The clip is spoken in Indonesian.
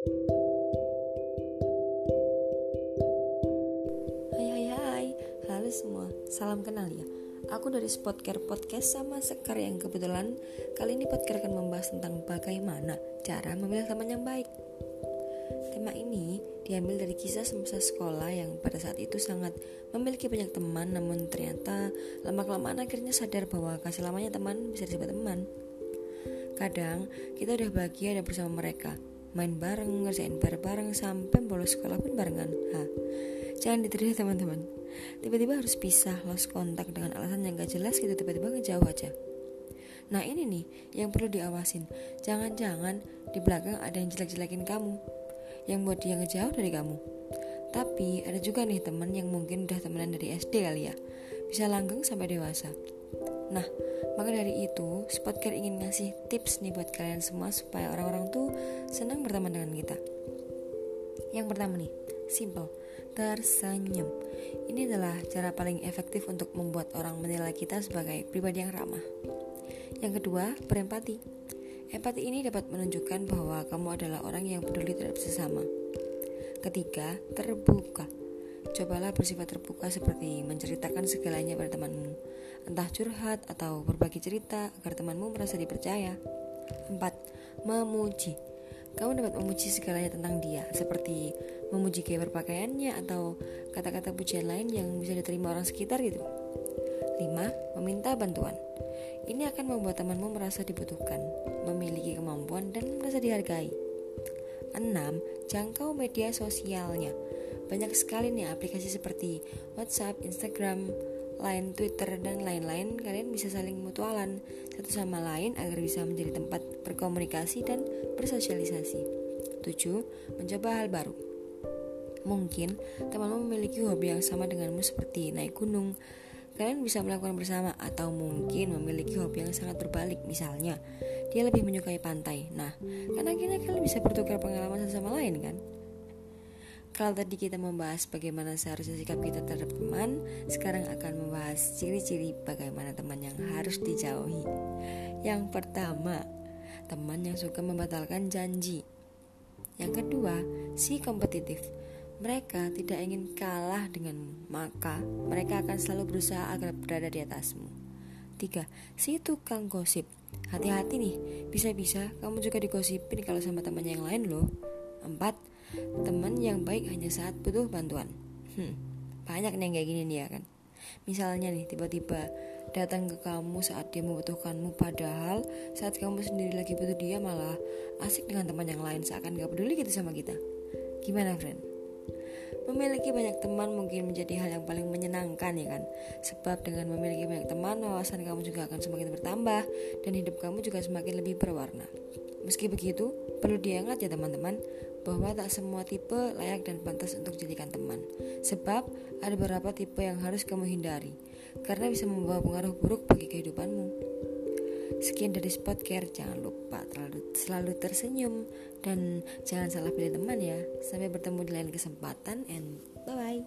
Hai hai hai, halo semua, salam kenal ya. Aku dari Spotcare Podcast sama Sekar yang kebetulan Kali ini Spotcare akan membahas tentang bagaimana cara memilih teman yang baik. Tema ini diambil dari kisah semasa sekolah yang pada saat itu sangat memiliki banyak teman Namun ternyata lama-kelamaan akhirnya sadar bahwa kasih lamanya teman bisa disebut teman. Kadang kita udah bahagia dan bersama mereka Main bareng, ngerjain bareng-bareng Sampai bolos sekolah pun barengan. Ha. Jangan ditiru ya teman-teman. Tiba-tiba harus pisah, lost kontak dengan alasan yang gak jelas gitu Tiba-tiba ngejauh aja. Nah ini nih yang perlu diawasin. Jangan-jangan di belakang ada yang jelek-jelekin kamu Yang buat dia ngejauh dari kamu. Tapi ada juga nih teman yang mungkin udah temenan dari SD kali ya. Bisa langgeng sampai dewasa Nah, maka dari itu, Spotcare ingin ngasih tips nih buat kalian semua supaya orang-orang tuh senang berteman dengan kita. Yang pertama nih, simple, tersenyum. Ini adalah cara paling efektif untuk membuat orang menilai kita sebagai pribadi yang ramah. Yang kedua, berempati. Empati ini dapat menunjukkan bahwa kamu adalah orang yang peduli terhadap sesama. Ketiga, terbuka. Cobalah bersifat terbuka seperti menceritakan segalanya pada temanmu, entah curhat atau berbagi cerita agar temanmu merasa dipercaya. 4. Memuji. Kamu dapat memuji segalanya tentang dia, seperti memuji gaya berpakaiannya atau kata-kata pujian lain yang bisa diterima orang sekitar gitu. 5. Meminta bantuan. Ini akan membuat temanmu merasa dibutuhkan, memiliki kemampuan dan merasa dihargai. 6. Jangkau media sosialnya. Banyak sekali nih aplikasi seperti WhatsApp, Instagram, Line, Twitter, dan lain-lain. Kalian bisa saling mutualan satu sama lain agar bisa menjadi tempat berkomunikasi dan bersosialisasi. 7. Mencoba hal baru. Mungkin temanmu memiliki hobi yang sama denganmu seperti naik gunung. Kalian bisa melakukan bersama atau mungkin memiliki hobi yang sangat berbalik. Misalnya, dia lebih menyukai pantai. Nah, karena akhirnya kalian bisa bertukar pengalaman satu sama lain kan? Kalau tadi kita membahas bagaimana seharusnya sikap kita terhadap teman, sekarang akan membahas ciri-ciri bagaimana teman yang harus dijauhi. Yang pertama, teman yang suka membatalkan janji. Yang kedua, si kompetitif. Mereka tidak ingin kalah denganmu, maka mereka akan selalu berusaha agar berada di atasmu. Tiga, si tukang gosip. Hati-hati nih, bisa-bisa kamu juga digosipin kalau sama temannya yang lain loh. Empat, teman yang baik hanya saat butuh bantuan. Hmm, banyak nih yang kayak gini nih ya kan. Misalnya nih tiba-tiba datang ke kamu saat dia membutuhkanmu padahal saat kamu sendiri lagi butuh dia malah asik dengan teman yang lain seakan gak peduli gitu sama kita. Gimana friend? Memiliki banyak teman mungkin menjadi hal yang paling menyenangkan ya kan Sebab dengan memiliki banyak teman wawasan kamu juga akan semakin bertambah Dan hidup kamu juga semakin lebih berwarna Meski begitu, perlu diingat ya teman-teman bahwa tak semua tipe layak dan pantas untuk dijadikan teman. Sebab ada beberapa tipe yang harus kamu hindari karena bisa membawa pengaruh buruk bagi kehidupanmu. Sekian dari Spotcare, jangan lupa terlalu, selalu tersenyum dan jangan salah pilih teman ya. Sampai bertemu di lain kesempatan and bye bye.